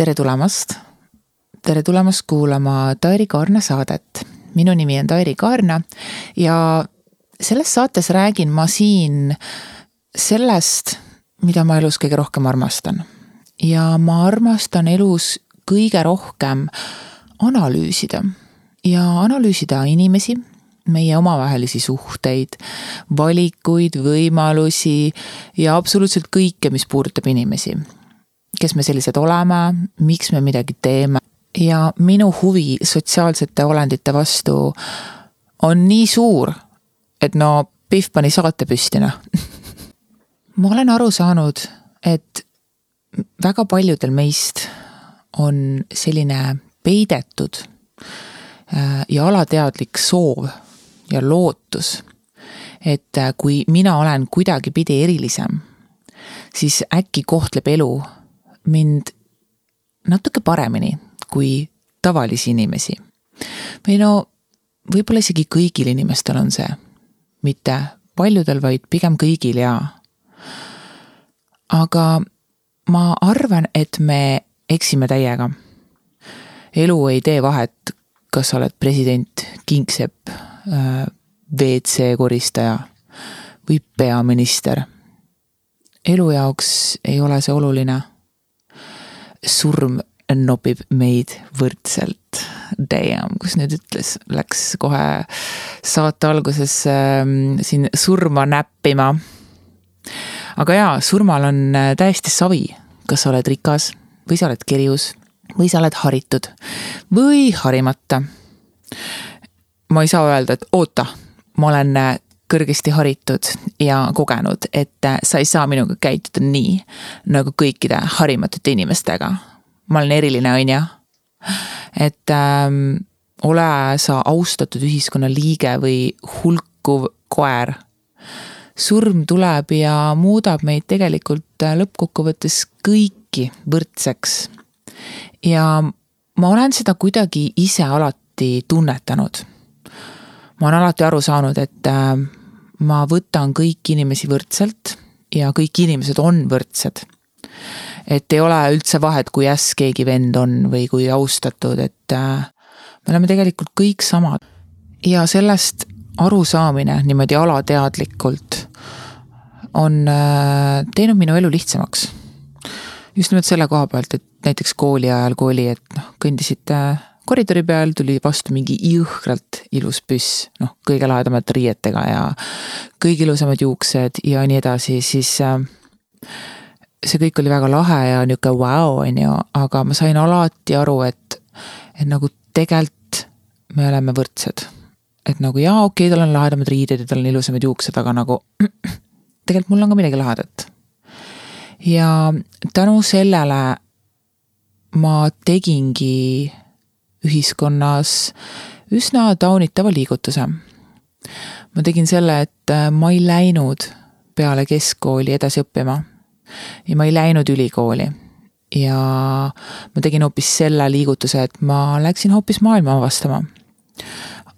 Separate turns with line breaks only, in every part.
tere tulemast. tere tulemast kuulama Tairi Kaarna saadet. minu nimi on Tairi Kaarna ja selles saates räägin ma siin sellest, mida ma elus kõige rohkem armastan. ja ma armastan elus kõige rohkem analüüsida ja analüüsida inimesi, meie omavahelisi suhteid, valikuid, võimalusi ja absoluutselt kõike, mis puudutab inimesi. Kes me sellised oleme, miks me midagi teeme. Ja minu huvi sotsiaalsete olendite vastu on nii suur, et no Pihv pani saate püsti noh. Ma olen aru saanud, et väga paljudel meist on selline peidetud äh, ja alateadlik soov ja lootus, et äh, kui mina olen kuidagipidi erilisem, siis äkki kohtleb elu mind natuke paremini kui tavalisi inimesi. või no võib-olla isegi kõigil inimestel on see, mitte paljudel, vaid pigem kõigil ja. aga ma arvan, et me eksime täiega. elu ei tee vahet, kas sa oled president, kingsepp, äh, WC koristaja või peaminister. elu jaoks ei ole see oluline. Surm nopib meid võrdselt. Damn, kus nüüd ütles, läks kohe saate alguses äh, siin surma näppima. aga jaa, surmal on äh, täiesti savi, kas sa oled rikas või sa oled kerjus või sa oled haritud või harimata. ma ei saa öelda, et oota, ma olen äh, kõrgesti haritud ja kogenud, et äh, sa ei saa minuga käituda nii nagu kõikide harimatute inimestega ma olen eriline, on ju. et ähm, ole sa austatud ühiskonnaliige või hulkuv koer. surm tuleb ja muudab meid tegelikult äh, lõppkokkuvõttes kõiki võrdseks. ja ma olen seda kuidagi ise alati tunnetanud. ma olen alati aru saanud, et äh, ma võtan kõiki inimesi võrdselt ja kõik inimesed on võrdsed et ei ole üldse vahet, kui äss keegi vend on või kui austatud, et äh, me oleme tegelikult kõik samad. ja sellest arusaamine niimoodi alateadlikult on äh, teinud minu elu lihtsamaks. just nimelt selle koha pealt, et näiteks kooli ajal, kui oli, et noh, kõndisite koridori peal, tuli vastu mingi jõhkralt ilus püss, noh, kõige lahedamate riietega ja kõige ilusamad juuksed ja nii edasi, siis äh, see kõik oli väga lahe ja nihuke vau, on ju, aga ma sain alati aru, et, et nagu tegelikult me oleme võrdsed. et nagu jaa, okei okay,, tal on lahedamad riided ja tal on ilusamad juuksed, aga nagu tegelikult mul on ka midagi lahedat. ja tänu sellele ma tegingi ühiskonnas üsna taunitava liigutuse. ma tegin selle, et ma ei läinud peale keskkooli edasi õppima ja ma ei läinud ülikooli. ja ma tegin hoopis selle liigutuse, et ma läksin hoopis maailma avastama.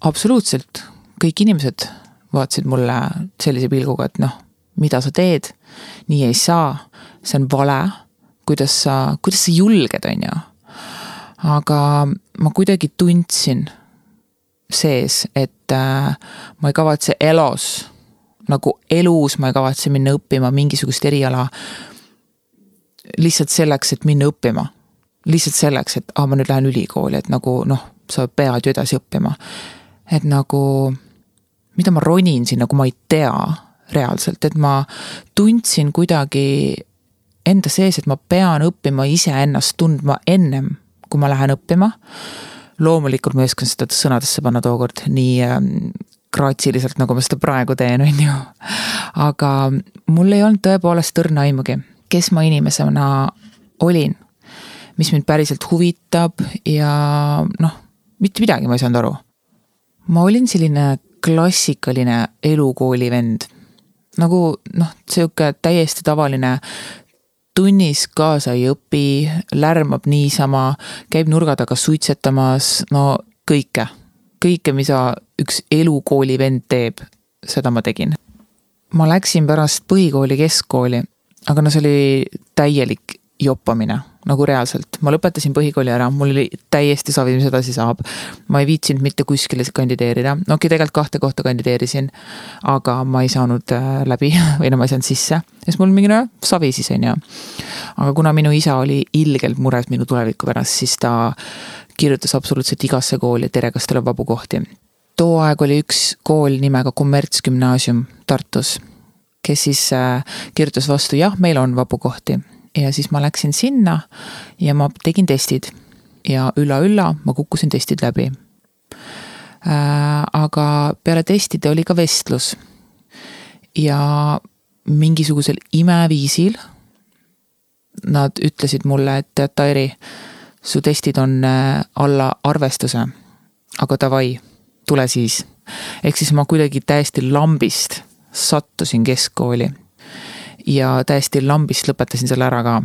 absoluutselt, kõik inimesed vaatasid mulle sellise pilguga, et noh, mida sa teed, nii ei saa, see on vale, kuidas sa, kuidas sa julged, on ju. Aga ma kuidagi tundsin sees, et äh, ma ei kavatse elus nagu elus ma ei kavatse minna õppima mingisugust eriala. lihtsalt selleks, et minna õppima. lihtsalt selleks, et aa, ma nüüd lähen ülikooli, et nagu noh, sa pead ju edasi õppima. et nagu, mida ma ronin sinna, kui ma ei tea reaalselt, et ma tundsin kuidagi enda sees, et ma pean õppima iseennast tundma ennem, kui ma lähen õppima loomulikult ma ei osanud seda sõnadesse panna tookord nii ähm, graatsiliselt, nagu ma seda praegu teen, on ju. aga mul ei olnud tõepoolest õrna aimugi, kes ma inimesena olin. mis mind päriselt huvitab ja noh, mitte midagi ma ei saanud aru. ma olin selline klassikaline elukooli vend. nagu noh, sihuke täiesti tavaline tunnis kaasa ei õpi, lärmab niisama, käib nurga taga suitsetamas, no kõike kõike, mida üks elukooli vend teeb, seda ma tegin. ma läksin pärast põhikooli keskkooli, aga no see oli täielik joppamine nagu reaalselt, ma lõpetasin põhikooli ära, mul oli täiesti savi, mis edasi saab. ma ei viitsinud mitte kuskile kandideerida, no okei okay,, tegelikult kahte kohta kandideerisin. aga ma ei saanud äh, läbi või no ma ei saanud sisse, sest mul mingi no savi siis on ju. aga kuna minu isa oli ilgelt mures minu tuleviku pärast, siis ta kirjutas absoluutselt igasse kooli, et tere, kas teil on vabu kohti. too aeg oli üks kool nimega Kommertsgümnaasium Tartus, kes siis äh, kirjutas vastu, jah, meil on vabu kohti ja siis ma läksin sinna ja ma tegin testid. ja ülla-ülla, ma kukkusin testid läbi äh,. aga peale testide oli ka vestlus. ja mingisugusel imeviisil nad ütlesid mulle, et tead, Tairi, su testid on äh, alla arvestuse. aga davai, tule siis. ehk siis ma kuidagi täiesti lambist sattusin keskkooli ja täiesti lambist lõpetasin selle ära ka.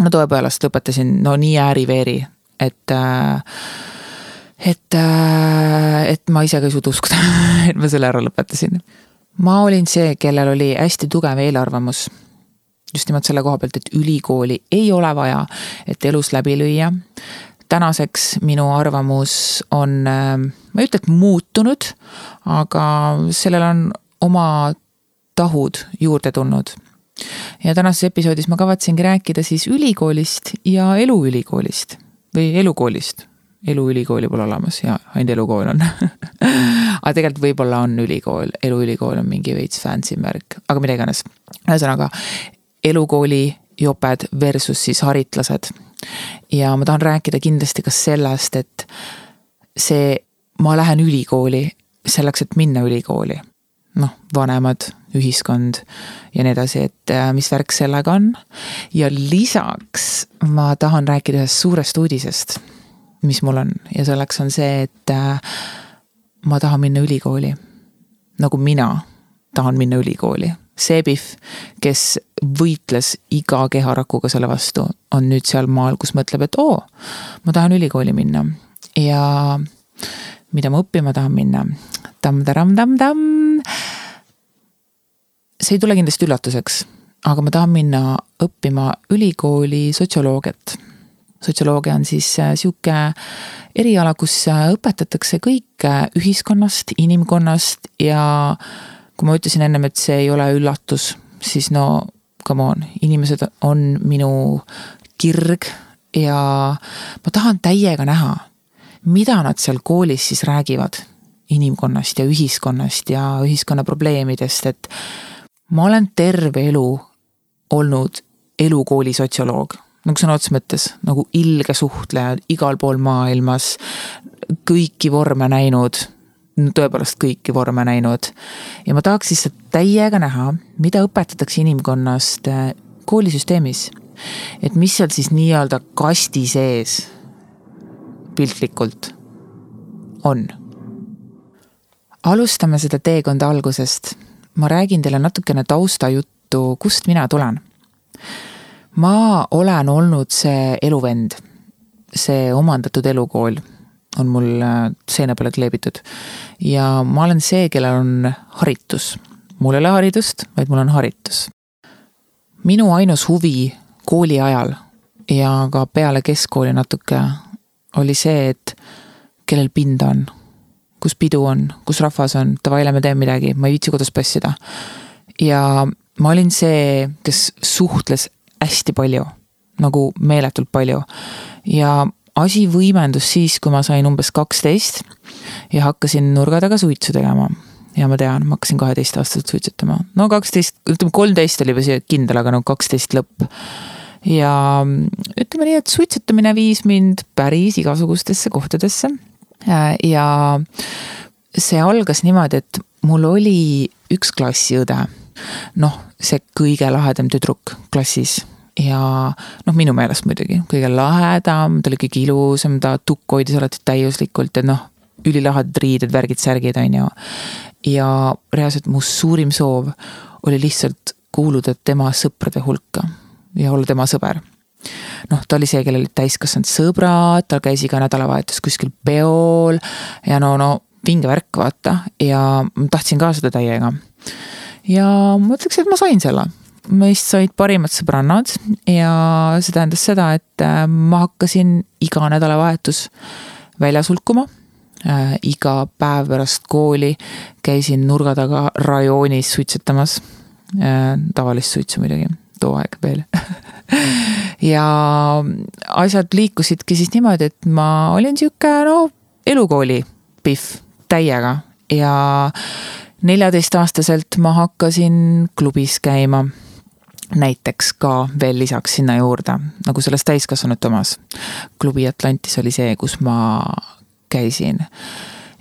no tõepoolest lõpetasin no nii ääri-veeri, et äh, et, äh, et ma ise ka ei suuda uskuda, et ma selle ära lõpetasin. ma olin see, kellel oli hästi tugev eelarvamus. just nimelt selle koha pealt, et ülikooli ei ole vaja, et elus läbi lüüa. tänaseks minu arvamus on, äh, ma ei ütle, et muutunud, aga sellel on oma tahud juurde tulnud ja tänases episoodis ma kavatsengi rääkida siis ülikoolist ja eluülikoolist või elukoolist. eluülikooli pole olemas ja ainult elukool on aga tegelikult võib-olla on ülikool, eluülikool on mingi veits fancy märk, aga mida iganes. ühesõnaga elukooli joped versus siis haritlased. ja ma tahan rääkida kindlasti ka sellest, et see, ma lähen ülikooli selleks, et minna ülikooli. Noh, vanemad ühiskond ja nii edasi, et äh, mis värk sellega on. ja lisaks ma tahan rääkida ühest suurest uudisest, mis mul on ja selleks on see, et äh, ma tahan minna ülikooli. nagu mina tahan minna ülikooli. Pihv, kes võitles iga keharakuga selle vastu, on nüüd sealmaal, kus mõtleb, et oo, ma tahan ülikooli minna ja mida ma õppima tahan minna tam,. tamm-taram-tamm-tamm see ei tule kindlasti üllatuseks, aga ma tahan minna õppima ülikooli sotsioloogiat. sotsioloogia on siis äh, sihuke eriala, kus äh, õpetatakse kõike ühiskonnast, inimkonnast ja kui ma ütlesin ennem, et see ei ole üllatus, siis no come on, inimesed on minu kirg ja ma tahan täiega näha, mida nad seal koolis siis räägivad inimkonnast ja ühiskonnast ja ühiskonna probleemidest, et ma olen terve elu olnud elukooli sotsioloog, nagu sõna otseses mõttes nagu ilge suhtleja igal pool maailmas, kõiki vorme näinud, tõepoolest kõiki vorme näinud. ja ma tahaks lihtsalt täiega näha, mida õpetatakse inimkonnast äh, koolisüsteemis. et mis seal siis nii-öelda kasti sees piltlikult on. alustame seda teekonda algusest ma räägin teile natukene taustajuttu, kust mina tulen. ma olen olnud see eluvend, see omandatud elukool on mul äh, seina peale kleebitud. ja ma olen see, kellel on haritus. mul ei ole haridust, vaid mul on haritus. minu ainus huvi kooli ajal ja ka peale keskkooli natuke oli see, et kellel pinda on kus pidu on, kus rahvas on, davai, lähme teeme midagi, ma ei viitsi kodus passida. ja ma olin see, kes suhtles hästi palju, nagu meeletult palju. ja asi võimendus siis, kui ma sain umbes kaksteist ja hakkasin nurga taga suitsu tegema ja ma tean, ma hakkasin kaheteistaastaselt suitsetama, no kaksteist, ütleme kolmteist oli juba see kindel, aga no kaksteist lõpp. Ja ütleme nii, et suitsetamine viis mind päris igasugustesse kohtadesse Äh, ja see algas niimoodi, et mul oli üks klassiõde. noh, see kõige lahedam tüdruk klassis ja noh, minu meelest muidugi kõige lahedam, ta oli kõige ilusam, ta tukku hoidis alati täiuslikult ja noh, ülilahedad riided, värgid, särgid, on ju. ja reaalselt mu suurim soov oli lihtsalt kuuluda tema sõprade hulka ja olla tema sõber noh, ta oli see, kellel olid täiskasvanud sõbrad, ta käis iga nädalavahetus kuskil peol ja no, no vinge värk, vaata, ja tahtsin ka seda täiega. ja ma ütleks, et ma sain selle. meist said parimad sõbrannad ja see tähendas seda, et äh, ma hakkasin iga nädalavahetus väljas hulkuma äh,. iga päev pärast kooli käisin nurga taga rajoonis suitsetamas äh,. tavalist suitsu muidugi, too aeg veel ja asjad liikusidki siis niimoodi, et ma olin sihuke no elukooli pihv täiega ja neljateistaastaselt ma hakkasin klubis käima näiteks ka veel lisaks sinna juurde, nagu selles täiskasvanute omas. klubi Atlantis oli see, kus ma käisin.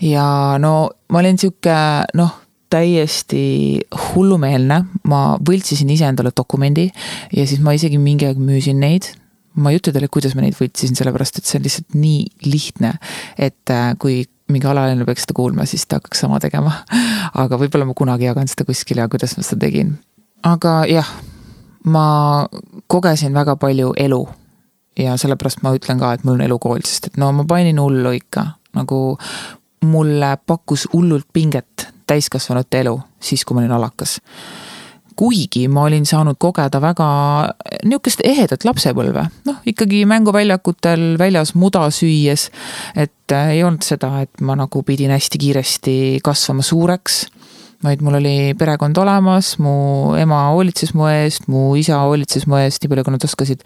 ja no ma olin sihuke noh, täiesti hullumeelne, ma võltsisin iseendale dokumendi ja siis ma isegi mingi aeg müüsin neid ma ei ütle teile, kuidas ma neid võltsisin, sellepärast et see on lihtsalt nii lihtne, et äh, kui mingi alaline peaks seda kuulma, siis ta hakkaks sama tegema. aga võib-olla ma kunagi jagan seda kuskil ja kuidas ma seda tegin. aga jah, ma kogesin väga palju elu. ja sellepärast ma ütlen ka, et mul on elukool, sest et no ma panin hullu ikka, nagu mulle pakkus hullult pinget täiskasvanute elu, siis kui ma olin alakas kuigi ma olin saanud kogeda väga nihukest ehedat lapsepõlve, noh ikkagi mänguväljakutel väljas muda süües. et äh, ei olnud seda, et ma nagu pidin hästi kiiresti kasvama suureks vaid mul oli perekond olemas, mu ema hoolitses mu eest, mu isa hoolitses mu eest nii palju, kui nad oskasid.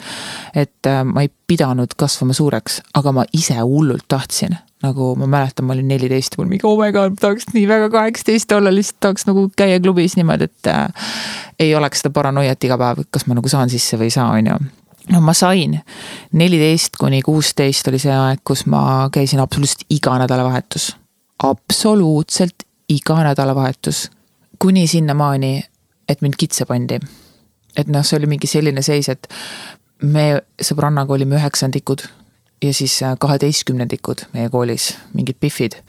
et äh, ma ei pidanud kasvama suureks, aga ma ise hullult tahtsin nagu ma mäletan, ma olin neliteist, mul mingi oh my god, tahaks nii väga kaheksateist olla, lihtsalt tahaks nagu käia klubis niimoodi, et äh, ei oleks seda paranoiat iga päev, kas ma nagu saan sisse või ei saa, on ju no ma sain, neliteist kuni kuusteist oli see aeg, kus ma käisin absoluutselt iga nädalavahetus. absoluutselt iga nädalavahetus. kuni sinnamaani, et mind kitse pandi. et noh, see oli mingi selline seis, et me sõbrannaga olime üheksandikud ja siis äh, kaheteistkümnendikud meie koolis, mingid pihvid.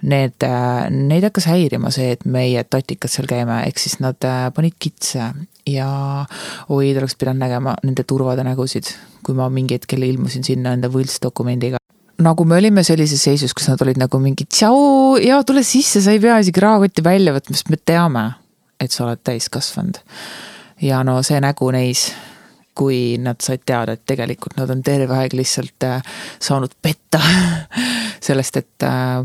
Need, äh, neid hakkas häirima see, et meie tatikad seal käime, ehk siis nad äh, panid kitse ja oi, te oleks pidanud nägema nende turvade nägusid, kui ma mingi hetkel ilmusin sinna enda võltsdokumendiga nagu me olime sellises seisus, kus nad olid nagu mingi tšau ja tule sisse, sa ei pea isegi rahakotti välja võtma, sest me teame, et sa oled täiskasvanud. ja no see nägu neis kui nad said teada, et tegelikult nad on terve aeg lihtsalt äh, saanud petta sellest, et äh,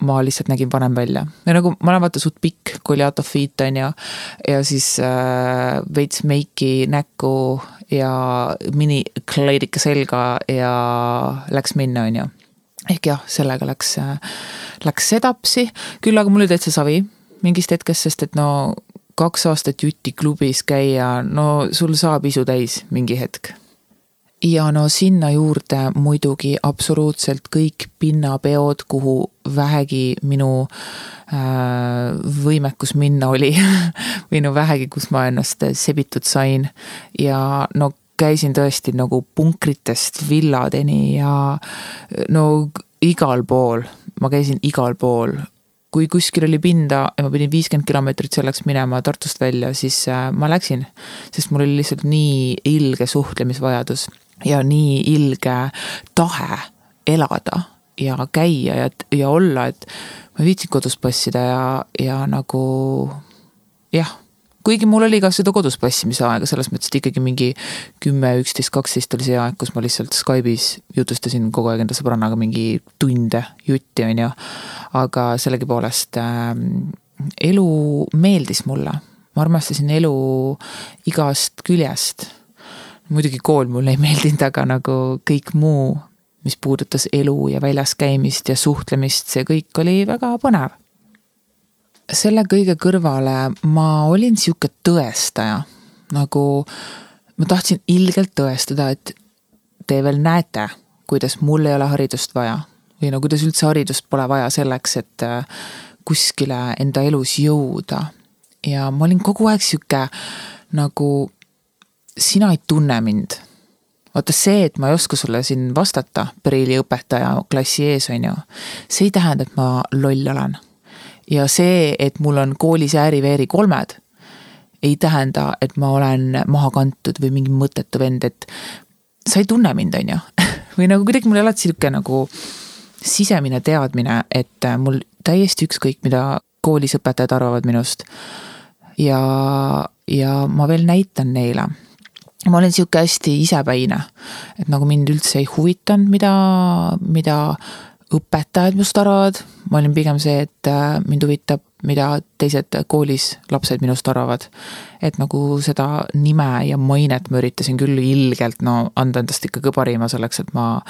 ma lihtsalt nägin vanem välja. ja nagu ma olen vaata suht pikk, Goliath of feet on ju. ja siis äh, veits meiki näkku ja minikleidika selga ja läks minna, on ju. ehk jah, sellega läks äh,, läks sedapsi, küll aga mul oli täitsa savi mingist hetkest, sest et no kaks aastat jutti klubis käia, no sul saab isu täis mingi hetk. ja no sinna juurde muidugi absoluutselt kõik pinnapeod, kuhu vähegi minu äh, võimekus minna oli või no vähegi, kus ma ennast sebitud sain ja no käisin tõesti nagu punkritest villadeni ja no igal pool, ma käisin igal pool kui kuskil oli pinda ja ma pidin viiskümmend kilomeetrit selleks minema Tartust välja, siis äh, ma läksin. sest mul oli lihtsalt nii ilge suhtlemisvajadus ja nii ilge tahe elada ja käia ja, ja olla, et ma ei viitsinud kodus passida ja, ja nagu jah kuigi mul oli ka seda kodus passimise aega, selles mõttes, et ikkagi mingi kümme, üksteist, kaksteist oli see aeg, kus ma lihtsalt Skype'is jutustasin kogu aeg enda sõbrannaga mingi tunde jutti, on ju. aga sellegipoolest äh, elu meeldis mulle, ma armastasin elu igast küljest. muidugi kool mulle ei meeldinud, aga nagu kõik muu, mis puudutas elu ja väljas käimist ja suhtlemist, see kõik oli väga põnev selle kõige kõrvale ma olin sihuke tõestaja, nagu ma tahtsin ilgelt tõestada, et te veel näete, kuidas mul ei ole haridust vaja või no kuidas üldse haridust pole vaja selleks, et äh, kuskile enda elus jõuda. ja ma olin kogu aeg sihuke nagu sina ei tunne mind. vaata see, et ma ei oska sulle siin vastata, Preili õpetaja klassi ees, on ju, see ei tähenda, et ma loll olen ja see, et mul on koolis ääri-veeri kolmed, ei tähenda, et ma olen maha kantud või mingi mõttetu vend, et sa ei tunne mind, on ju. või nagu kuidagi mul alati sihuke nagu sisemine teadmine, et mul täiesti ükskõik, mida koolis õpetajad arvavad minust. ja, ja ma veel näitan neile ma olen sihuke hästi isepäine, et nagu mind üldse ei huvitanud, mida, mida õpetajad minust arvavad. ma olin pigem see, et äh, mind huvitab, mida teised koolis lapsed minust arvavad. et nagu seda nime ja mainet ma üritasin küll ilgelt no anda endast ikkagi parima selleks, et ma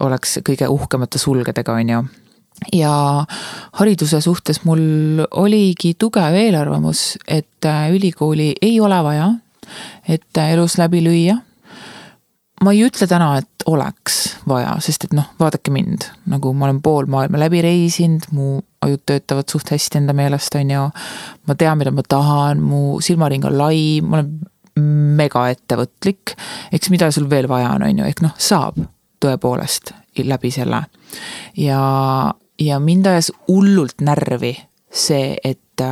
oleks kõige uhkemate sulgedega, on ju ja hariduse suhtes mul oligi tugev eelarvamus, et äh, ülikooli ei ole vaja et elus läbi lüüa. Ma ei ütle täna, et oleks vaja, sest et noh, vaadake mind, nagu ma olen pool maailma läbi reisinud, mu ajud töötavad suht hästi enda meelest, on ju. ma tean, mida ma tahan, mu silmaring on lai, ma olen megaettevõtlik. eks mida sul veel vaja on, on ju, ehk noh, saab tõepoolest läbi selle. ja, ja mind ajas hullult närvi see, et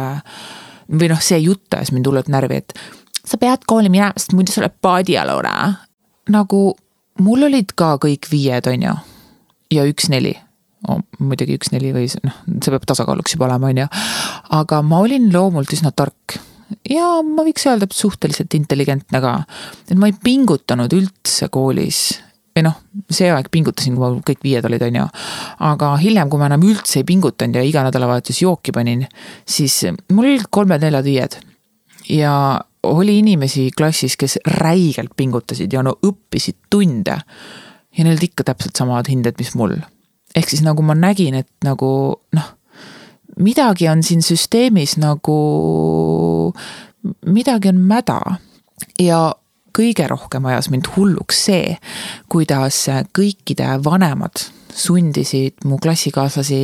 või noh, see jutt ajas mind hullult närvi, et sa pead kooli minema, sest muidu sa oled paadijalune. Nagu mul olid ka kõik viied, on ju, ja üks neli oh,. muidugi üks neli või noh, see peab tasakaaluks juba olema, on ju. aga ma olin loomult üsna tark ja ma võiks öelda, et suhteliselt intelligentne ka. et ma ei pingutanud üldse koolis või noh, see aeg pingutasin, kui mul kõik viied olid, on ju. aga hiljem, kui ma enam üldse ei pingutanud ja iga nädalavahetus jooki panin, siis mul olid kolmed-neljad-viied. Ja oli inimesi klassis, kes räigelt pingutasid ja no õppisid tunde. ja neil olid ikka täpselt samad hinded, mis mul. ehk siis nagu ma nägin, et nagu noh, midagi on siin süsteemis nagu, midagi on mäda. ja kõige rohkem ajas mind hulluks see, kuidas kõikide vanemad sundisid mu klassikaaslasi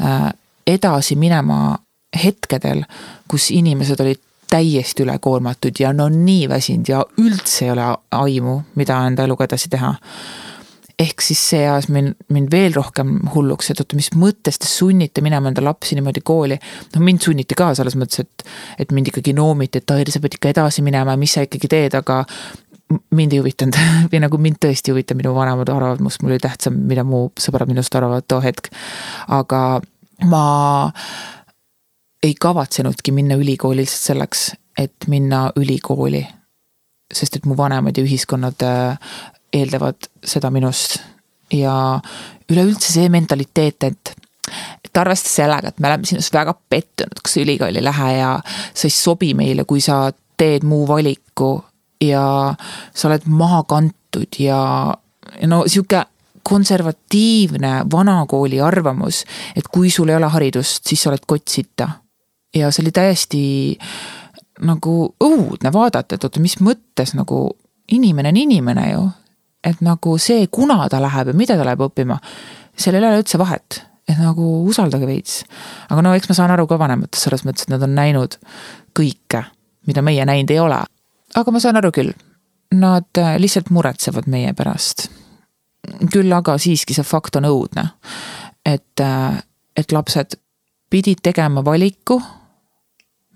äh, edasi minema hetkedel, kus inimesed olid täiesti ülekoormatud ja no nii väsinud ja üldse ei ole aimu, mida enda eluga edasi teha. ehk siis see ajas mind, mind veel rohkem hulluks, et oota, mis mõttes te sunnite minema enda lapsi niimoodi kooli. noh, mind sunniti ka selles mõttes, et, et mind ikkagi noomiti, et Tairi, sa pead ikka edasi minema, mis sa ikkagi teed, aga mind ei huvitanud või nagu mind tõesti ei huvita, minu vanemad arvavad must, mul oli tähtsam, mida mu sõbrad minust arvavad too hetk. aga ma ei kavatsenudki minna ülikooli lihtsalt selleks, et minna ülikooli. sest et mu vanemad ja ühiskonnad äh, eeldavad seda minust. ja üleüldse see mentaliteet, et, et arvestades sellega, et me oleme sinust väga pettunud, kui sa ülikooli ei lähe ja sa ei sobi meile, kui sa teed muu valiku ja sa oled maha kantud ja, ja no sihuke konservatiivne vanakooli arvamus, et kui sul ei ole haridust, siis sa oled kottsita ja see oli täiesti nagu õudne vaadata, et oota, mis mõttes nagu inimene on inimene ju. et nagu see, kuna ta läheb ja mida ta läheb õppima, sellel ei ole üldse vahet. et nagu usaldage veits. aga no eks ma saan aru ka vanematest selles mõttes, et nad on näinud kõike, mida meie näinud ei ole. aga ma saan aru küll, nad äh, lihtsalt muretsevad meie pärast. küll aga siiski see fakt on õudne. et, äh, et lapsed pidid tegema valiku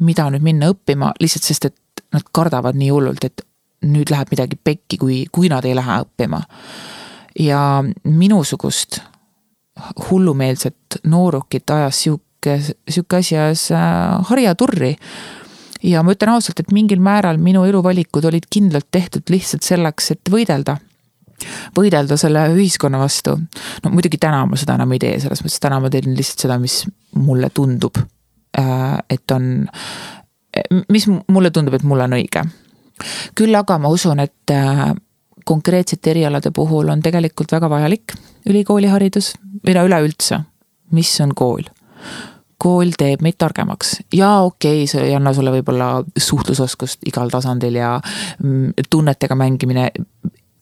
mida nüüd minna õppima, lihtsalt sest, et nad kardavad nii hullult, et nüüd läheb midagi pekki, kui, kui nad ei lähe õppima. ja minusugust hullumeelset noorukit ajas sihuke, sihuke asi ajas äh, harjaturri. ja ma ütlen ausalt, et mingil määral minu eluvalikud olid kindlalt tehtud lihtsalt selleks, et võidelda võidelda selle ühiskonna vastu. no muidugi täna ma seda enam ei tee, selles mõttes täna ma teen lihtsalt seda, mis mulle tundub et on, mis mulle tundub, et mul on õige. küll aga ma usun, et äh, konkreetsete erialade puhul on tegelikult väga vajalik ülikooliharidus või no üleüldse, mis on kool kool teeb meid targemaks ja okei okay,, see ei anna sulle võib-olla suhtlusoskust igal tasandil ja mm, tunnetega mängimine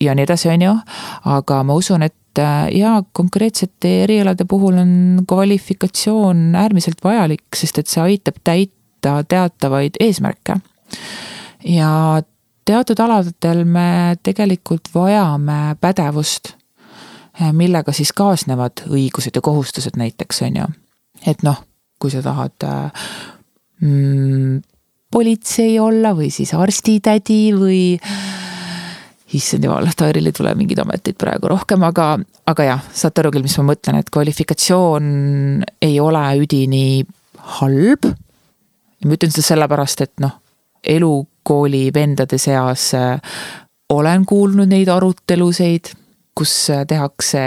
ja nii edasi, on ju. aga ma usun, et äh, ja konkreetsete erialade puhul on kvalifikatsioon äärmiselt vajalik, sest et see aitab täita teatavaid eesmärke. ja teatud aladel me tegelikult vajame pädevust, äh, millega siis kaasnevad õigused ja kohustused näiteks, on ju. et noh, kui sa tahad äh, mm, politsei olla või siis arstitädi või issand jumal, Tairil ei tule mingeid ameteid praegu rohkem, aga, aga jah, saate aru küll, mis ma mõtlen, et kvalifikatsioon ei ole üdini halb. ma ütlen seda sellepärast, et noh, elukooli vendade seas äh, olen kuulnud neid arutelusid, kus äh, tehakse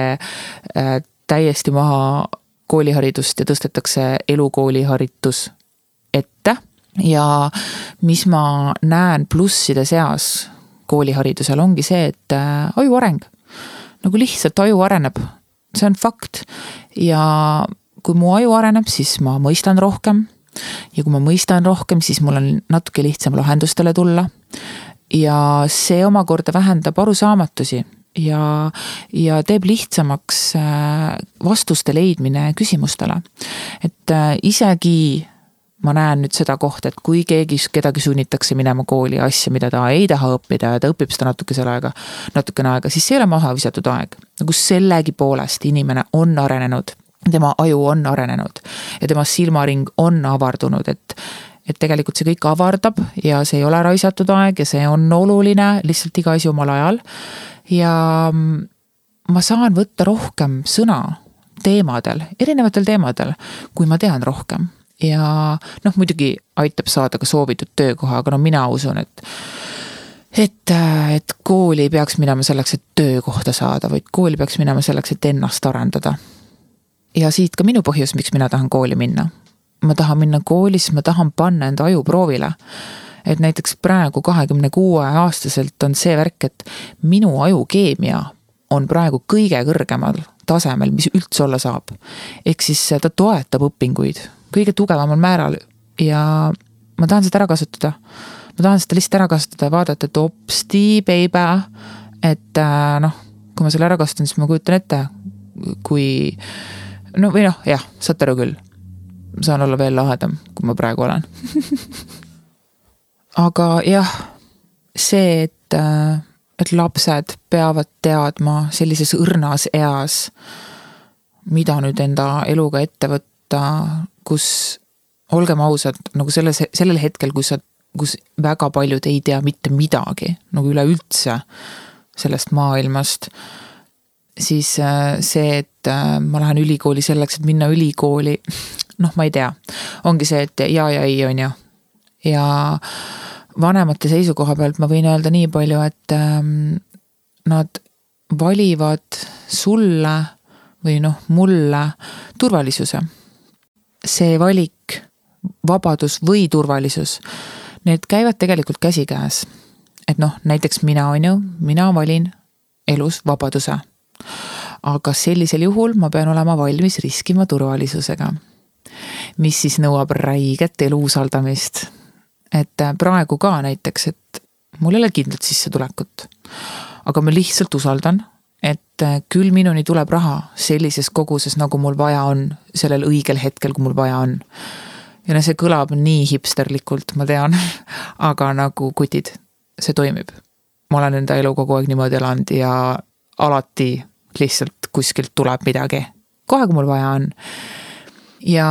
äh, täiesti maha kooliharidust ja tõstetakse elukooliharitus ette. ja mis ma näen plusside seas kooliharidusel ongi see, et aju areng, nagu lihtsalt aju areneb, see on fakt. ja kui mu aju areneb, siis ma mõistan rohkem ja kui ma mõistan rohkem, siis mul on natuke lihtsam lahendustele tulla. ja see omakorda vähendab arusaamatusi ja, ja teeb lihtsamaks äh, vastuste leidmine küsimustele. et äh, isegi ma näen nüüd seda kohta, et kui keegi, kedagi sunnitakse minema kooli asja, mida ta ei taha õppida ja ta õpib seda natukese aega, natukene aega, siis see ei ole maha visatud aeg. nagu sellegipoolest inimene on arenenud tema aju on arenenud ja tema silmaring on avardunud, et et tegelikult see kõik avardab ja see ei ole raisatud aeg ja see on oluline, lihtsalt iga asi omal ajal. ja ma saan võtta rohkem sõna teemadel, erinevatel teemadel, kui ma tean rohkem. Ja noh, muidugi aitab saada ka soovitud töökoha, aga no mina usun, et et, et kooli ei peaks minema selleks, et töökohta saada, vaid kooli peaks minema selleks, et ennast arendada ja siit ka minu põhjus, miks mina tahan kooli minna. ma tahan minna kooli, sest ma tahan panna enda aju proovile. et näiteks praegu kahekümne kuue aastaselt on see värk, et minu aju keemia on praegu kõige kõrgemal tasemel, mis üldse olla saab. ehk siis ta toetab õpinguid kõige tugevamal määral ja ma tahan seda ära kasutada. ma tahan seda lihtsalt ära kasutada ja vaadata, et hopsti, baby, et äh, noh, kui ma selle ära kasutan, siis ma kujutan ette, kui no või noh, jah, saate aru küll. saan olla veel lahedam, kui ma praegu olen aga jah, see, et, äh, et lapsed peavad teadma sellises õrnas eas, mida nüüd enda eluga ette võtta, kus olgem ausad, nagu selles, sellel hetkel, kus sa, kus väga paljud ei tea mitte midagi nagu üleüldse sellest maailmast siis äh, see, et äh, ma lähen ülikooli selleks, et minna ülikooli, noh, ma ei tea, ongi see, et ja ja ei, on ju. ja vanemate seisukoha pealt ma võin öelda nii palju, et ähm, nad valivad sulle või noh, mulle turvalisuse. See valik, vabadus või turvalisus, need käivad tegelikult käsikäes. et noh, näiteks mina, on ju, mina valin elus vabaduse aga sellisel juhul ma pean olema valmis riskima turvalisusega. mis siis nõuab räiget elu usaldamist. et äh, praegu ka näiteks, et mul ei ole kindlat sissetulekut. aga ma lihtsalt usaldan, et äh, küll minuni tuleb raha sellises koguses, nagu mul vaja on, sellel õigel hetkel, kui mul vaja on. ja no see kõlab nii hipsterlikult, ma tean, aga nagu kutid, see toimib. ma olen enda elu kogu aeg niimoodi elanud ja alati lihtsalt kuskilt tuleb midagi, kohe kui mul vaja on. ja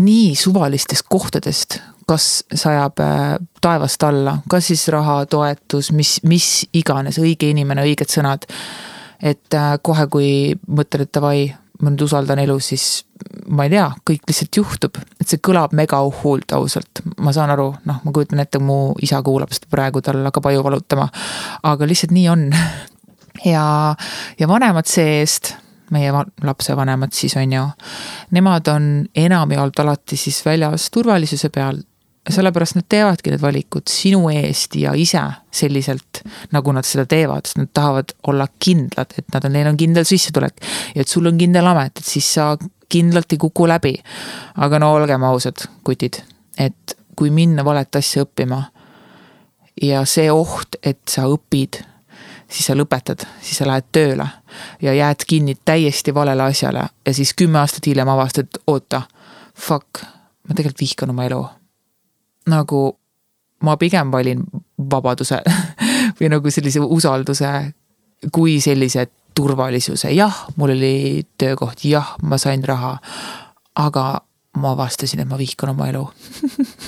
nii suvalistest kohtadest, kas sajab äh, taevast alla, kas siis raha, toetus, mis, mis iganes, õige inimene, õiged sõnad. et äh, kohe, kui mõtled, et davai, ma nüüd usaldan elu, siis ma ei tea, kõik lihtsalt juhtub, et see kõlab mega uhult ausalt, ma saan aru, noh, ma kujutan ette, mu isa kuulab seda praegu, tal hakkab aju valutama. aga lihtsalt nii on ja, ja vanemad see-eest, meie lapsevanemad siis on ju, nemad on enamjaolt alati siis väljas turvalisuse peal sellepärast nad teevadki need valikud sinu eest ja ise selliselt, nagu nad seda teevad, sest nad tahavad olla kindlad, et nad on, neil on kindel sissetulek. ja et sul on kindel amet, et siis sa kindlalt ei kuku läbi. aga no olgem ausad, kutid, et kui minna valet asja õppima ja see oht, et sa õpid siis sa lõpetad, siis sa lähed tööle ja jääd kinni täiesti valele asjale ja siis kümme aastat hiljem avastad, oota, fuck, ma tegelikult vihkan oma elu. Nagu ma pigem valin vabaduse või nagu sellise usalduse kui sellise turvalisuse, jah, mul oli töökoht, jah, ma sain raha. aga ma avastasin, et ma vihkan oma elu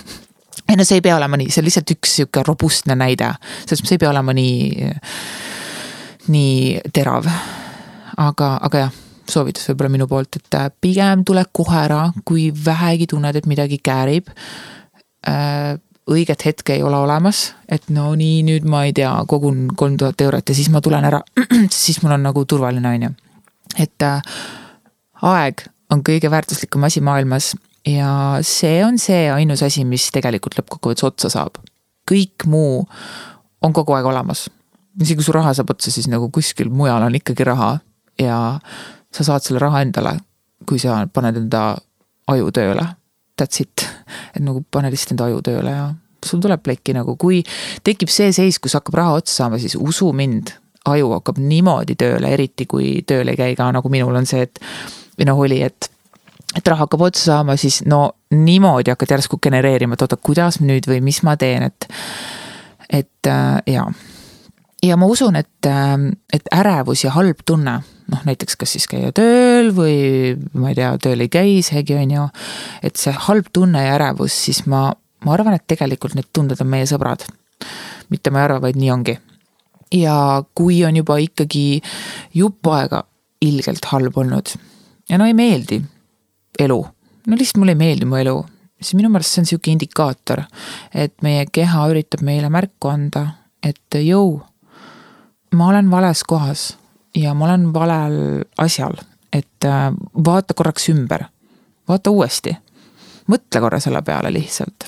ei no see ei pea olema nii, see on lihtsalt üks sihuke robustne näide, sest see ei pea olema nii nii terav. aga, aga jah, soovitus võib-olla minu poolt, et pigem tule kohe ära, kui vähegi tunned, et midagi käärib äh, õiget hetke ei ole olemas, et no nii, nüüd ma ei tea, kogun kolm tuhat eurot ja siis ma tulen ära, siis mul on nagu turvaline, on ju. et äh, aeg on kõige väärtuslikum asi maailmas ja see on see ainus asi, mis tegelikult lõppkokkuvõttes otsa saab. kõik muu on kogu aeg olemas. isegi kui su raha saab otsa, siis nagu kuskil mujal on ikkagi raha ja sa saad selle raha endale, kui sa paned enda aju tööle that's it. et nagu pane lihtsalt enda aju tööle ja sul tuleb plekki nagu, kui tekib see seis, kus hakkab raha otsa saama, siis usu mind, aju hakkab niimoodi tööle, eriti kui tööl ei käi ka nagu minul on see, et või noh, oli, et et raha hakkab otsa saama, siis no niimoodi hakkad järsku genereerima, et oota, kuidas nüüd või mis ma teen, et et äh, jaa. Ja ma usun, et, äh, et ärevus ja halb tunne noh, näiteks kas siis käia tööl või ma ei tea, tööl ei käi isegi, on ju. et see halb tunne ja ärevus, siis ma, ma arvan, et tegelikult need tunded on meie sõbrad. mitte ma ei arva, vaid nii ongi. ja kui on juba ikkagi jupp aega ilgelt halb olnud ja no ei meeldi elu, no lihtsalt mulle ei meeldi mu elu, siis minu meelest see on sihuke indikaator, et meie keha üritab meile märku anda, et jõu, ma olen vales kohas ja ma olen valel asjal, et äh, vaata korraks ümber, vaata uuesti. mõtle korra selle peale lihtsalt.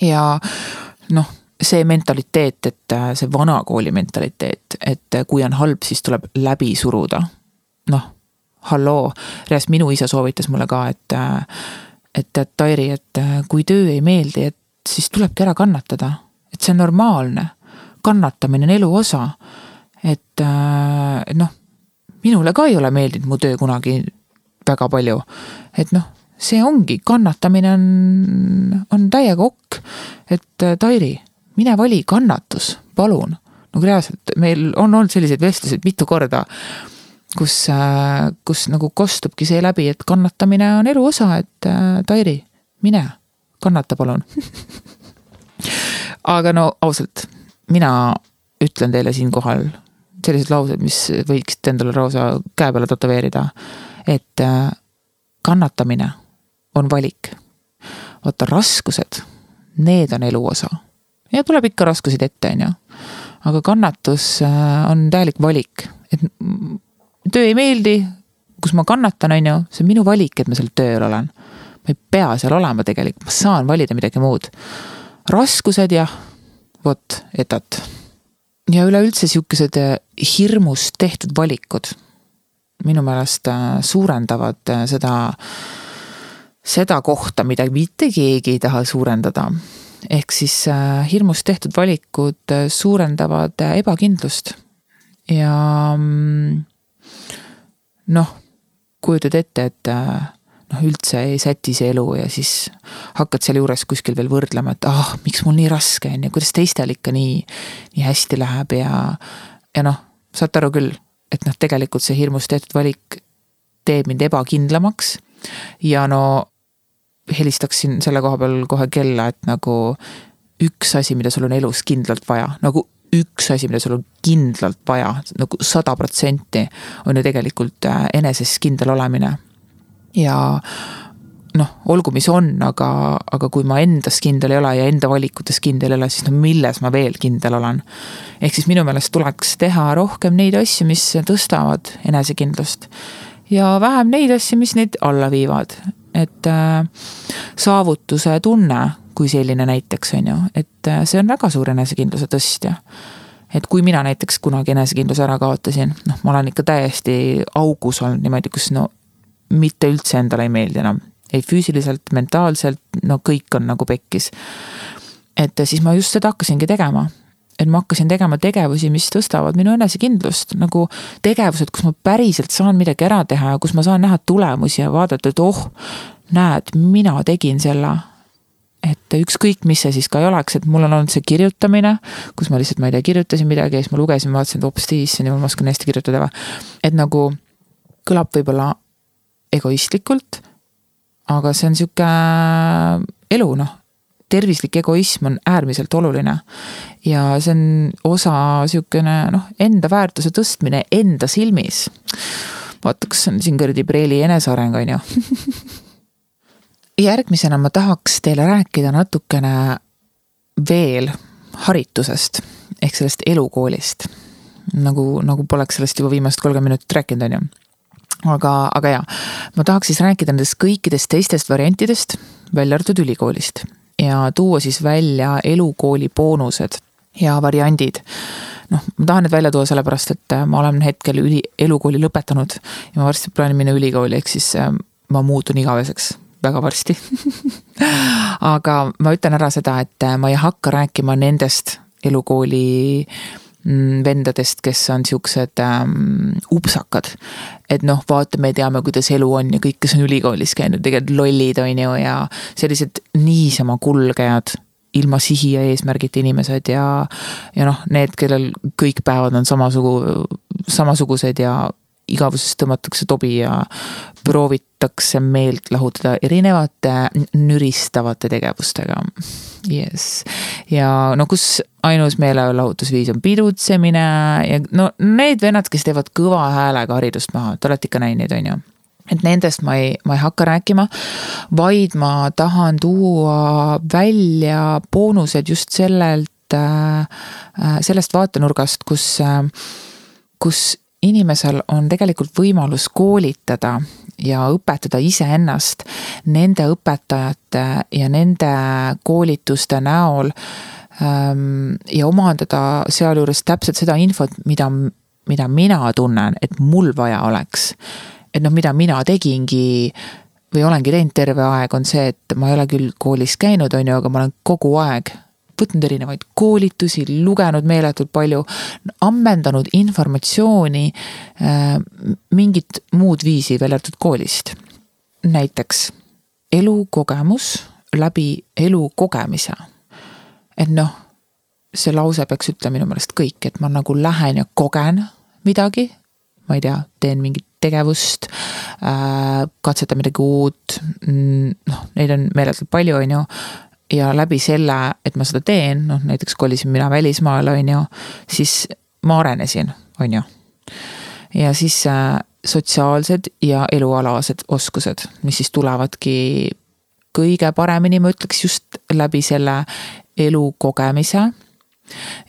ja noh, see mentaliteet, et äh, see vanakooli mentaliteet, et äh, kui on halb, siis tuleb läbi suruda. noh, halloo, reaalselt minu isa soovitas mulle ka, et, et tead, Tairi, et kui töö ei meeldi, et siis tulebki ära kannatada. et see on normaalne. kannatamine on elu osa. Et, et noh minule ka ei ole meeldinud mu töö kunagi väga palju. et noh, see ongi, kannatamine on, on täiega okk. et äh, Tairi, mine vali kannatus, palun. nagu reaalselt, meil on olnud selliseid vestluseid mitu korda, kus, äh, kus nagu kostubki see läbi, et kannatamine on elu osa, et äh, Tairi, mine, kannata palun aga no ausalt, mina ütlen teile siinkohal sellised laused, mis võiksite endale lausa käe peale tätoveerida. et äh, kannatamine on valik. vaata, raskused, need on elu osa. ja tuleb ikka raskuseid ette, on ju. aga kannatus äh, on täielik valik, et töö ei meeldi, kus ma kannatan, on ju, see on minu valik, et ma seal tööl olen. ma ei pea seal olema tegelikult, ma saan valida midagi muud. raskused jah, vot, etat ja üleüldse sihukesed äh, hirmust tehtud valikud minu meelest äh, suurendavad äh, seda, seda kohta, mida mitte keegi ei taha suurendada. ehk siis hirmust tehtud valikud suurendavad ebakindlust ja mm, noh, kujutad ette, et noh, üldse ei säti see elu ja siis hakkad sealjuures kuskil veel võrdlema, et ah, miks mul nii raske on ja kuidas teistel ikka nii, nii hästi läheb ja, ja noh, saate aru küll, et noh, tegelikult see hirmust tehtud valik teeb mind ebakindlamaks ja no helistaksin selle koha peal kohe kella, et nagu üks asi, mida sul on elus kindlalt vaja, nagu üks asi, mida sul on kindlalt vaja, nagu sada protsenti, on ju tegelikult äh, eneses kindel olemine ja noh, olgu, mis on, aga, aga kui ma endas kindel ei ole ja enda valikutes kindel ei ole, siis no milles ma veel kindel olen. ehk siis minu meelest tuleks teha rohkem neid asju, mis tõstavad enesekindlust. ja vähem neid asju, mis neid alla viivad. et äh, saavutuse tunne kui selline näiteks, on ju, et äh, see on väga suur enesekindluse tõstja et kui mina näiteks kunagi enesekindluse ära kaotasin, noh, ma olen ikka täiesti augus olnud niimoodi, kus no mitte üldse endale ei meeldi enam. ei füüsiliselt, mentaalselt, no kõik on nagu pekkis. et siis ma just seda hakkasingi tegema. et ma hakkasin tegema tegevusi, mis tõstavad minu enesekindlust, nagu tegevused, kus ma päriselt saan midagi ära teha ja kus ma saan näha tulemusi ja vaadata, et oh, näed, mina tegin selle et ükskõik, mis see siis ka ei oleks, et mul on olnud see kirjutamine, kus ma lihtsalt, ma ei tea, kirjutasin midagi ja siis ma lugesin, vaatasin, et hoopis issand jumal, ma oskan hästi kirjutada või. et nagu kõlab võib-olla egoistlikult. aga see on sihuke elu, noh, tervislik egoism on äärmiselt oluline. ja see on osa sihukene noh, enda väärtuse tõstmine enda silmis. vaata, kas on siin kuradi Preili eneseareng, on ju järgmisena ma tahaks teile rääkida natukene veel haritusest ehk sellest elukoolist. nagu, nagu poleks sellest juba viimased kolmkümmend minutit rääkinud, on ju. Aga, aga jaa, ma tahaks siis rääkida nendest kõikidest teistest variantidest, välja arvatud ülikoolist. Ja tuua siis välja elukooli boonused ja variandid. Noh, ma tahan need välja tuua sellepärast, et äh, ma olen hetkel üli, elukooli lõpetanud ja ma varsti plaanin minna ülikooli, ehk siis äh, ma muutun igaveseks väga varsti. Aga ma ütlen ära seda, et äh, ma ei hakka rääkima nendest elukooli vendadest, kes on siuksed ähm, upsakad. et noh, vaata, me teame, kuidas elu on ja kõik, kes on ülikoolis käinud, tegelikult lollid on ju ja sellised niisama kulgejad ilma sihi ja eesmärgita inimesed ja, ja noh, need, kellel kõik päevad on samasugu, samasugused ja igavusest tõmmatakse tobi ja proovitakse meelt lahutada erinevate nüristavate tegevustega. Yes. ja no kus ainus meelelahutusviis on pidutsemine ja no need vennad, kes teevad kõva häälega haridust maha, te olete ikka näinud, on ju et nendest ma ei, ma ei hakka rääkima, vaid ma tahan tuua välja boonused just sellelt, äh, sellest vaatenurgast, kus, äh, kus inimesel on tegelikult võimalus koolitada ja õpetada iseennast nende õpetajate ja nende koolituste näol ähm, ja omandada sealjuures täpselt seda infot, mida, mida mina tunnen, et mul vaja oleks. Et noh, mida mina tegingi või olengi teinud terve aeg, on see, et ma ei ole küll koolis käinud, on ju, aga ma olen kogu aeg võtnud erinevaid koolitusi, lugenud meeletult palju, ammendanud informatsiooni äh, mingit muud viisi välja arvatud koolist. näiteks elukogemus läbi elu kogemise. et noh, see lause peaks ütlema minu meelest kõik, et ma nagu lähen ja kogen midagi, ma ei tea, teen mingit tegevust äh,, katsetan midagi uut, mm, noh, neid on meeletult palju, on ju. Ja läbi selle, et ma seda teen, noh näiteks kolisin mina välismaale, on ju, siis ma arenesin, on ju. ja siis äh, sotsiaalsed ja elualased oskused, mis siis tulevadki kõige paremini, ma ütleks just läbi selle elu kogemise.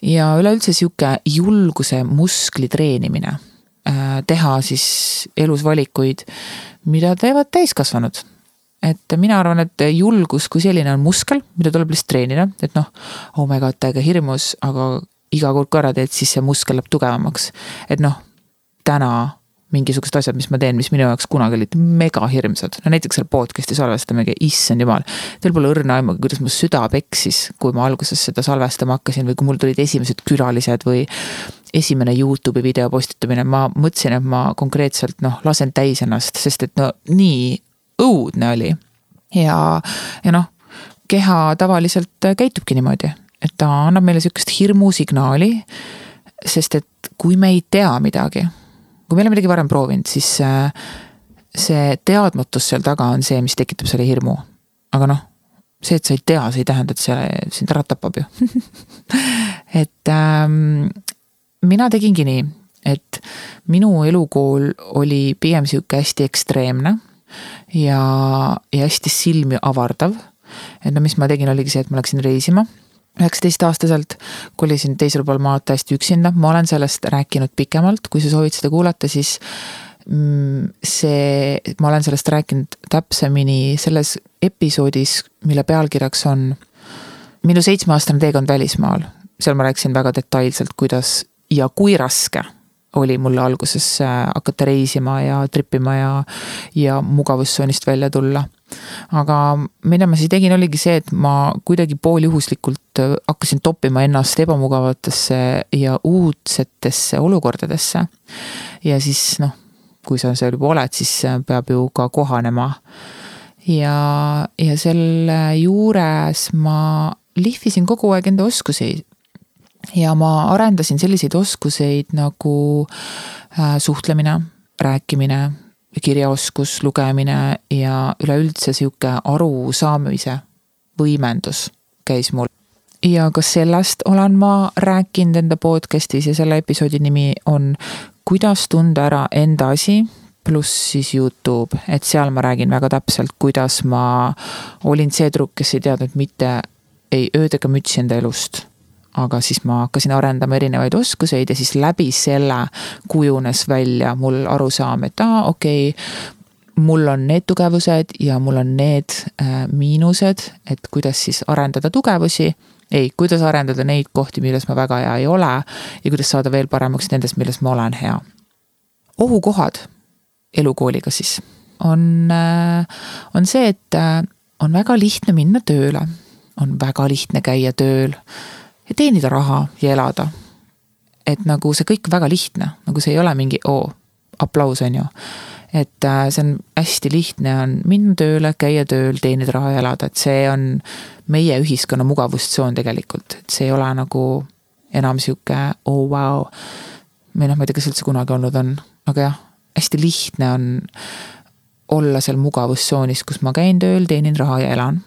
ja üleüldse sihuke julguse muskli treenimine Äh, teha siis elus valikuid, mida teevad täiskasvanud. Et mina arvan, et julgus kui selline on muskel, mida tuleb lihtsalt treenida, et noh, oh my god, täiega hirmus, aga iga kord korra teed, siis see muskel läheb tugevamaks. et noh, täna mingisugused asjad, mis ma teen, mis minu jaoks kunagi olid mega hirmsad. no näiteks seal podcast'i salvestamine, issand jumal. Teil pole õrna aimu, kuidas mu süda peksis, kui ma alguses seda salvestama hakkasin või kui mul tulid esimesed külalised või esimene Youtube'i video postitamine, ma mõtlesin, et ma konkreetselt noh, lasen täis ennast, sest et no nii õudne oli. ja, ja noh, keha tavaliselt käitubki niimoodi, et ta annab meile sihukest hirmusignaali. sest et kui me ei tea midagi kui me ei ole midagi varem proovinud, siis äh, see teadmatus seal taga on see, mis tekitab selle hirmu. aga noh, see, et sa ei tea, see ei tähenda, et see sind ära tapab ju et ähm, mina tegingi nii, et minu elukool oli pigem sihuke hästi ekstreemne ja, ja hästi silmi avardav. et no mis ma tegin, oligi see, et ma läksin reisima üheksateistaastaselt kolisin teisel pool maad täiesti üksinda, ma olen sellest rääkinud pikemalt, kui sa soovid seda kuulata, siis mm, see, ma olen sellest rääkinud täpsemini selles episoodis, mille pealkirjaks on minu seitsmeaastane teekond välismaal. seal ma rääkisin väga detailselt, kuidas ja kui raske oli mulle alguses äh, hakata reisima ja trip ima ja, ja mugavustsoonist välja tulla. aga mida ma siis tegin, oligi see, et ma kuidagi pooljuhuslikult äh, hakkasin toppima ennast ebamugavatesse ja uudsetesse olukordadesse. ja siis noh, kui sa seal juba oled, siis äh, peab ju ka kohanema. ja, ja selle juures ma lihvisin kogu aeg enda oskusi ja ma arendasin selliseid oskuseid nagu äh, suhtlemine, rääkimine, kirjaoskus, lugemine ja üleüldse sihuke arusaamise võimendus käis mul. ja ka sellest olen ma rääkinud enda podcast'is ja selle episoodi nimi on kuidas tunda ära enda asi, pluss siis Youtube, et seal ma räägin väga täpselt, kuidas ma olin see tüdruk, kes ei teadnud mitte ei ööd ega mütsi enda elust. Aga siis ma hakkasin arendama erinevaid oskuseid ja siis läbi selle kujunes välja mul arusaam, et aa, okei okay,, mul on need tugevused ja mul on need äh, miinused, et kuidas siis arendada tugevusi. ei, kuidas arendada neid kohti, milles ma väga hea ei ole ja kuidas saada veel paremaks nendes, milles ma olen hea. ohukohad elukooliga siis on, äh, on see, et äh, on väga lihtne minna tööle, on väga lihtne käia tööl ja teenida raha ja elada. et nagu see kõik väga lihtne, nagu see ei ole mingi oo, aplaus on ju et äh, see on hästi lihtne on minna tööle, käia tööl, teenida raha ja elada, et see on meie ühiskonna mugavustsoon tegelikult, et see ei ole nagu enam sihuke oh vau wow.. või noh, ma ei tea, kas üldse kunagi olnud on, aga jah, hästi lihtne on olla seal mugavustsoonis, kus ma käin tööl, teenin raha ja elan.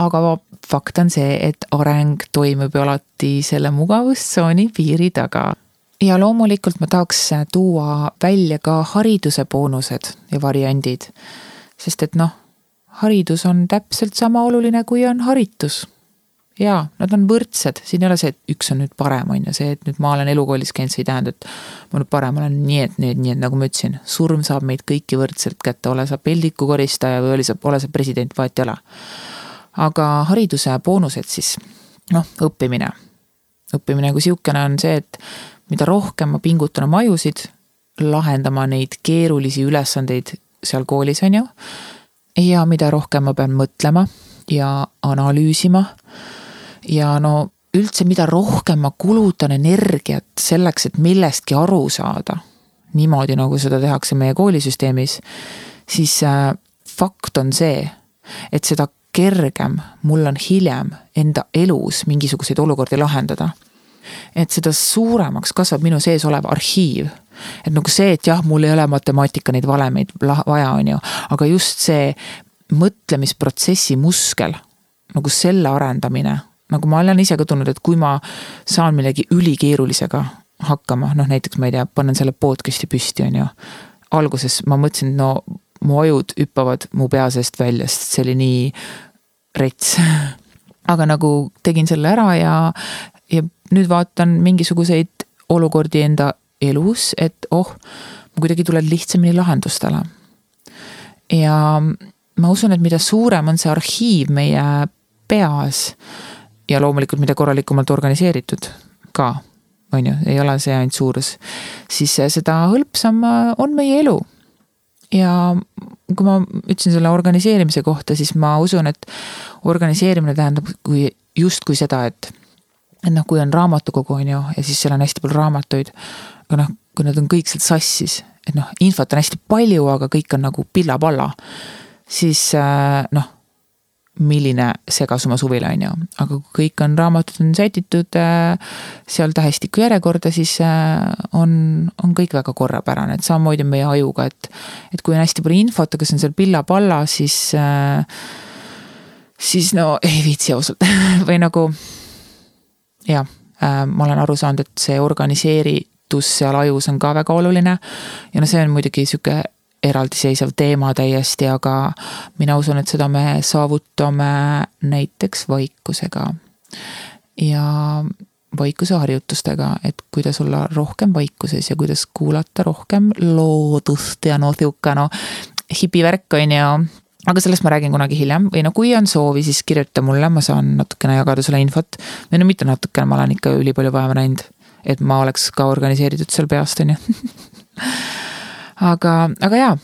aga fakt on see, et areng toimub ju alati selle mugavustsooni piiri taga ja loomulikult ma tahaks tuua välja ka hariduse boonused ja variandid. sest et noh, haridus on täpselt sama oluline, kui on haritus. jaa, nad on võrdsed, siin ei ole see, et üks on nüüd parem, on ju, see, et nüüd ma olen elukoolis käinud, see ei tähenda, et ma nüüd parem olen, nii et, nii et, nii et nagu ma ütlesin, surm saab meid kõiki võrdselt kätte, ole sa peldikukoristaja või ole sa, ole sa president, vahet ei ole. Aga hariduse boonused siis, noh, õppimine. õppimine kui sihukene on see, et mida rohkem ma pingutan oma ajusid lahendama neid keerulisi ülesandeid seal koolis, on ju. ja mida rohkem ma pean mõtlema ja analüüsima. ja no üldse, mida rohkem ma kulutan energiat selleks, et millestki aru saada. niimoodi, nagu seda tehakse meie koolisüsteemis, siis äh, fakt on see, et seda kergem mul on hiljem enda elus mingisuguseid olukordi lahendada et seda suuremaks kasvab minu sees olev arhiiv. et nagu see, et jah, mul ei ole matemaatika neid valemeid vaja, on ju, aga just see mõtlemisprotsessi muskel, nagu selle arendamine, nagu ma olen ise ka tundnud, et kui ma saan millegi ülikeerulisega hakkama, noh näiteks ma ei tea, panen selle podcast'i püsti, on ju. alguses ma mõtlesin, no mu ajud hüppavad mu pea seest välja, sest see oli nii rets aga nagu tegin selle ära ja, ja nüüd vaatan mingisuguseid olukordi enda elus, et oh, ma kuidagi tulen lihtsamini lahendustele. ja ma usun, et mida suurem on see arhiiv meie peas ja loomulikult, mida korralikumalt organiseeritud ka, on ju, ei ole see ainult suurus, siis seda hõlpsam on meie elu. ja kui ma ütlesin selle organiseerimise kohta, siis ma usun, et organiseerimine tähendab kui justkui seda, et et noh, kui on raamatukogu, on ju, ja siis seal on hästi palju raamatuid. aga noh, kui need on kõik seal sassis, et noh, infot on hästi palju, aga kõik on nagu pilla-palla. siis äh, noh, milline segasuma suvila, on ju, aga kui kõik on, raamatud on sätitud äh, seal tähestiku järjekorda, siis äh, on, on kõik väga korrapärane, et samamoodi on meie ajuga, et. et kui on hästi palju infot, aga see on seal pilla-palla, siis siis no ei viitsi ausalt või nagu jah äh,, ma olen aru saanud, et see organiseeritus seal ajus on ka väga oluline. ja no see on muidugi sihuke eraldiseisev teema täiesti, aga mina usun, et seda me saavutame näiteks vaikusega. ja vaikuse harjutustega, et kuidas olla rohkem vaikuses ja kuidas kuulata rohkem loodust ja no sihuke no hipivärk on ju aga sellest ma räägin kunagi hiljem või no kui on soovi, siis kirjuta mulle, ma saan natukene jagada sulle infot. või no mitte natukene, ma olen ikka ülipalju vaeva näinud, et ma oleks ka organiseeritud seal peast, on ju. aga, aga jaa,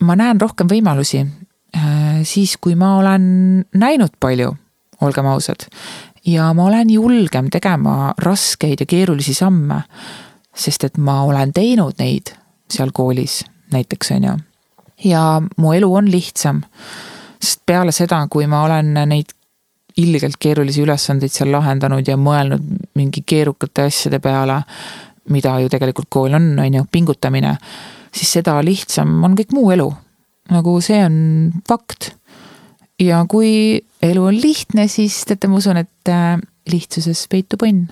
ma näen rohkem võimalusi äh, siis, kui ma olen näinud palju, olgem ausad. ja ma olen julgem tegema raskeid ja keerulisi samme, sest et ma olen teinud neid seal koolis näiteks, on ju ja mu elu on lihtsam. sest peale seda, kui ma olen neid ilgelt keerulisi ülesandeid seal lahendanud ja mõelnud mingi keerukate asjade peale, mida ju tegelikult kool on, on ju, pingutamine, siis seda lihtsam on kõik muu elu. nagu see on fakt. ja kui elu on lihtne, siis teate, ma usun, et äh, lihtsuses peitub õnn.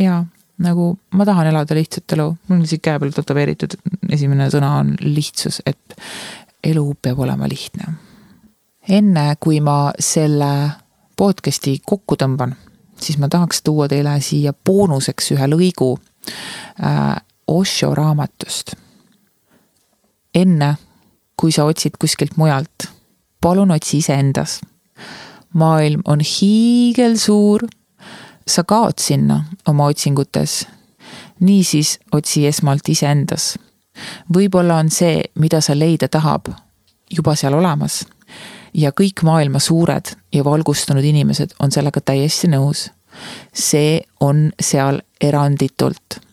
jaa, nagu ma tahan elada lihtsat elu, mul on siin käe peal tätoveeritud, esimene sõna on lihtsus, et elu peab olema lihtne. enne kui ma selle podcast'i kokku tõmban, siis ma tahaks tuua teile siia boonuseks ühe lõigu äh, Osho raamatust. Enne kui sa otsid kuskilt mujalt, palun otsi iseendas. maailm on hiigelsuur sa kaod sinna oma otsingutes. niisiis otsi esmalt iseendas. võib-olla on see, mida sa leida tahab, juba seal olemas. ja kõik maailma suured ja valgustunud inimesed on sellega täiesti nõus. see on seal eranditult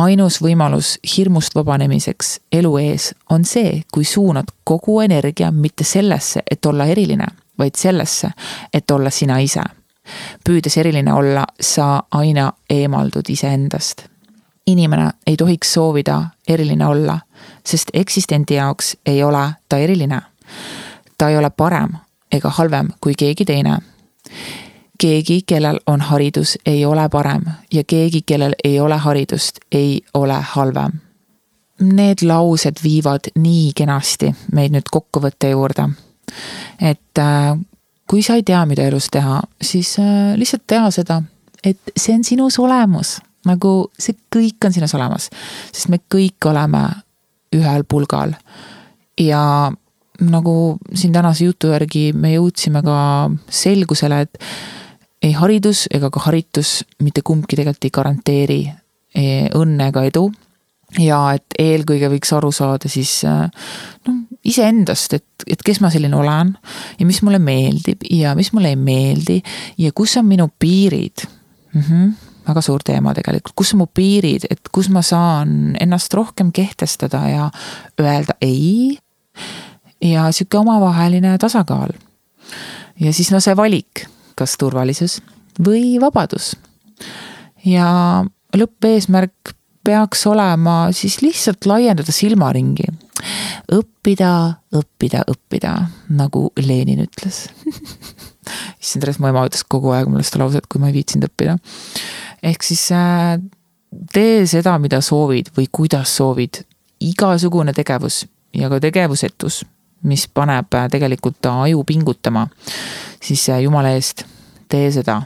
ainus võimalus hirmust vabanemiseks elu ees on see, kui suunad kogu energia mitte sellesse, et olla eriline, vaid sellesse, et olla sina ise püüdes eriline olla, sa aina eemaldud iseendast. inimene ei tohiks soovida eriline olla, sest eksistendi jaoks ei ole ta eriline. ta ei ole parem ega halvem kui keegi teine. Keegi, kellel on haridus, ei ole parem ja keegi, kellel ei ole haridust, ei ole halvem need laused viivad nii kenasti meid nüüd kokkuvõtte juurde. et äh, kui sa ei tea, mida elus teha, siis äh, lihtsalt tea seda, et see on sinus olemas. nagu see kõik on sinus olemas, sest me kõik oleme ühel pulgal. ja nagu siin tänase jutu järgi me jõudsime ka selgusele, et ei haridus ega ka haritus mitte kumbki tegelikult ei garanteeri eh, õnne ega edu. ja et eelkõige võiks aru saada siis noh, iseendast, et, et kes ma selline olen ja mis mulle meeldib ja mis mulle ei meeldi ja kus on minu piirid mm. -hmm väga suur teema tegelikult, kus on mu piirid, et kus ma saan ennast rohkem kehtestada ja öelda ei. ja sihuke omavaheline tasakaal. ja siis no see valik, kas turvalisus või vabadus. ja lõppeesmärk peaks olema siis lihtsalt laiendada silmaringi õppida, õppida, õppida, nagu Lenin ütles issand, sellest mu ema ütles kogu aeg mulle seda lauset, kui ma ei viitsinud õppida. ehk siis äh, tee seda, mida soovid või kuidas soovid. igasugune tegevus ja ka tegevusetus, mis paneb äh, tegelikult aju pingutama, siis äh, jumala eest, tee seda.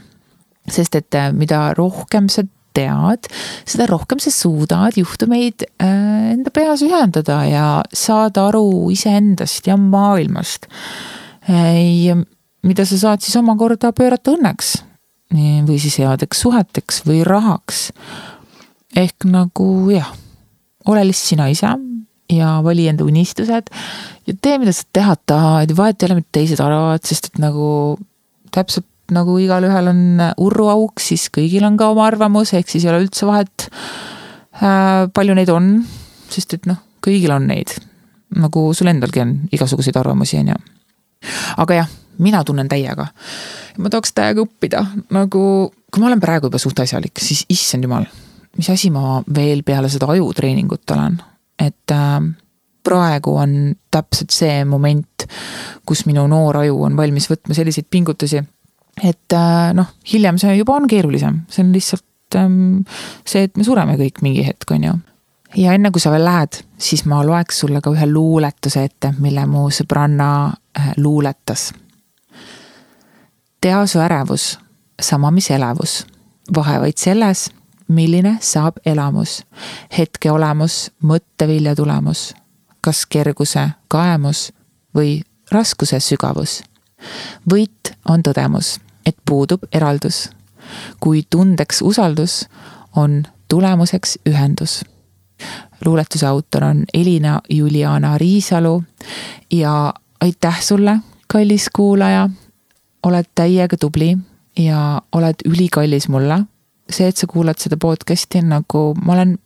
sest et mida rohkem sa tead, seda rohkem sa suudad juhtumeid äh, enda peas ühendada ja saada aru iseendast ja maailmast. Äh, mida sa saad siis omakorda pöörata õnneks või siis headeks suheteks või rahaks. ehk nagu jah, ole lihtsalt sina ise ja vali enda unistused ja tee, mida sa teha tahad ja vahet ei ole, mida teised arvavad, sest et nagu täpselt nagu igalühel on urruauk, siis kõigil on ka oma arvamus, ehk siis ei ole üldse vahet äh,. palju neid on, sest et noh, kõigil on neid. nagu sul endalgi on igasuguseid arvamusi, on ju. aga jah, mina tunnen täiega. ma tahaks täiega õppida, nagu kui ma olen praegu juba suht asjalik, siis issand jumal, mis asi ma veel peale seda ajutreeningut olen, et äh, praegu on täpselt see moment, kus minu noor aju on valmis võtma selliseid pingutusi et äh, noh, hiljem see juba on keerulisem, see on lihtsalt ähm, see, et me sureme kõik mingi hetk, on ju. ja enne kui sa veel lähed, siis ma loeks sulle ka ühe luuletuse ette, mille mu sõbranna äh, luuletas. tea su ärevus, sama mis elevus, vahe vaid selles, milline saab elamus, hetke olemus, mõttevilja tulemus, kas kerguse kaemus või raskuse sügavus. võit on tõdemus et puudub eraldus. kui tundeks usaldus, on tulemuseks ühendus. luuletuse autor on Elina Juliana Riisalu ja aitäh sulle, kallis kuulaja. oled täiega tubli ja oled ülikallis mulle. See, et sa kuulad seda podcast'i nagu ma olen,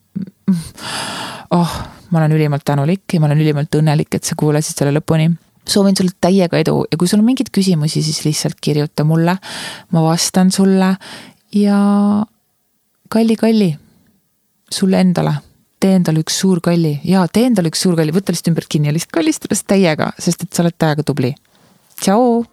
oh, ma olen ülimalt tänulik ja ma olen ülimalt õnnelik, et sa kuulasid selle lõpuni soovin sulle täiega edu ja kui sul on mingeid küsimusi, siis lihtsalt kirjuta mulle. ma vastan sulle ja kalli-kalli, sulle endale, tee endale üks suur kalli ja tee endale üks suur kalli, võta lihtsalt ümbert kinni ja lihtsalt kallista ennast täiega, sest et sa oled täiega tubli. tšau.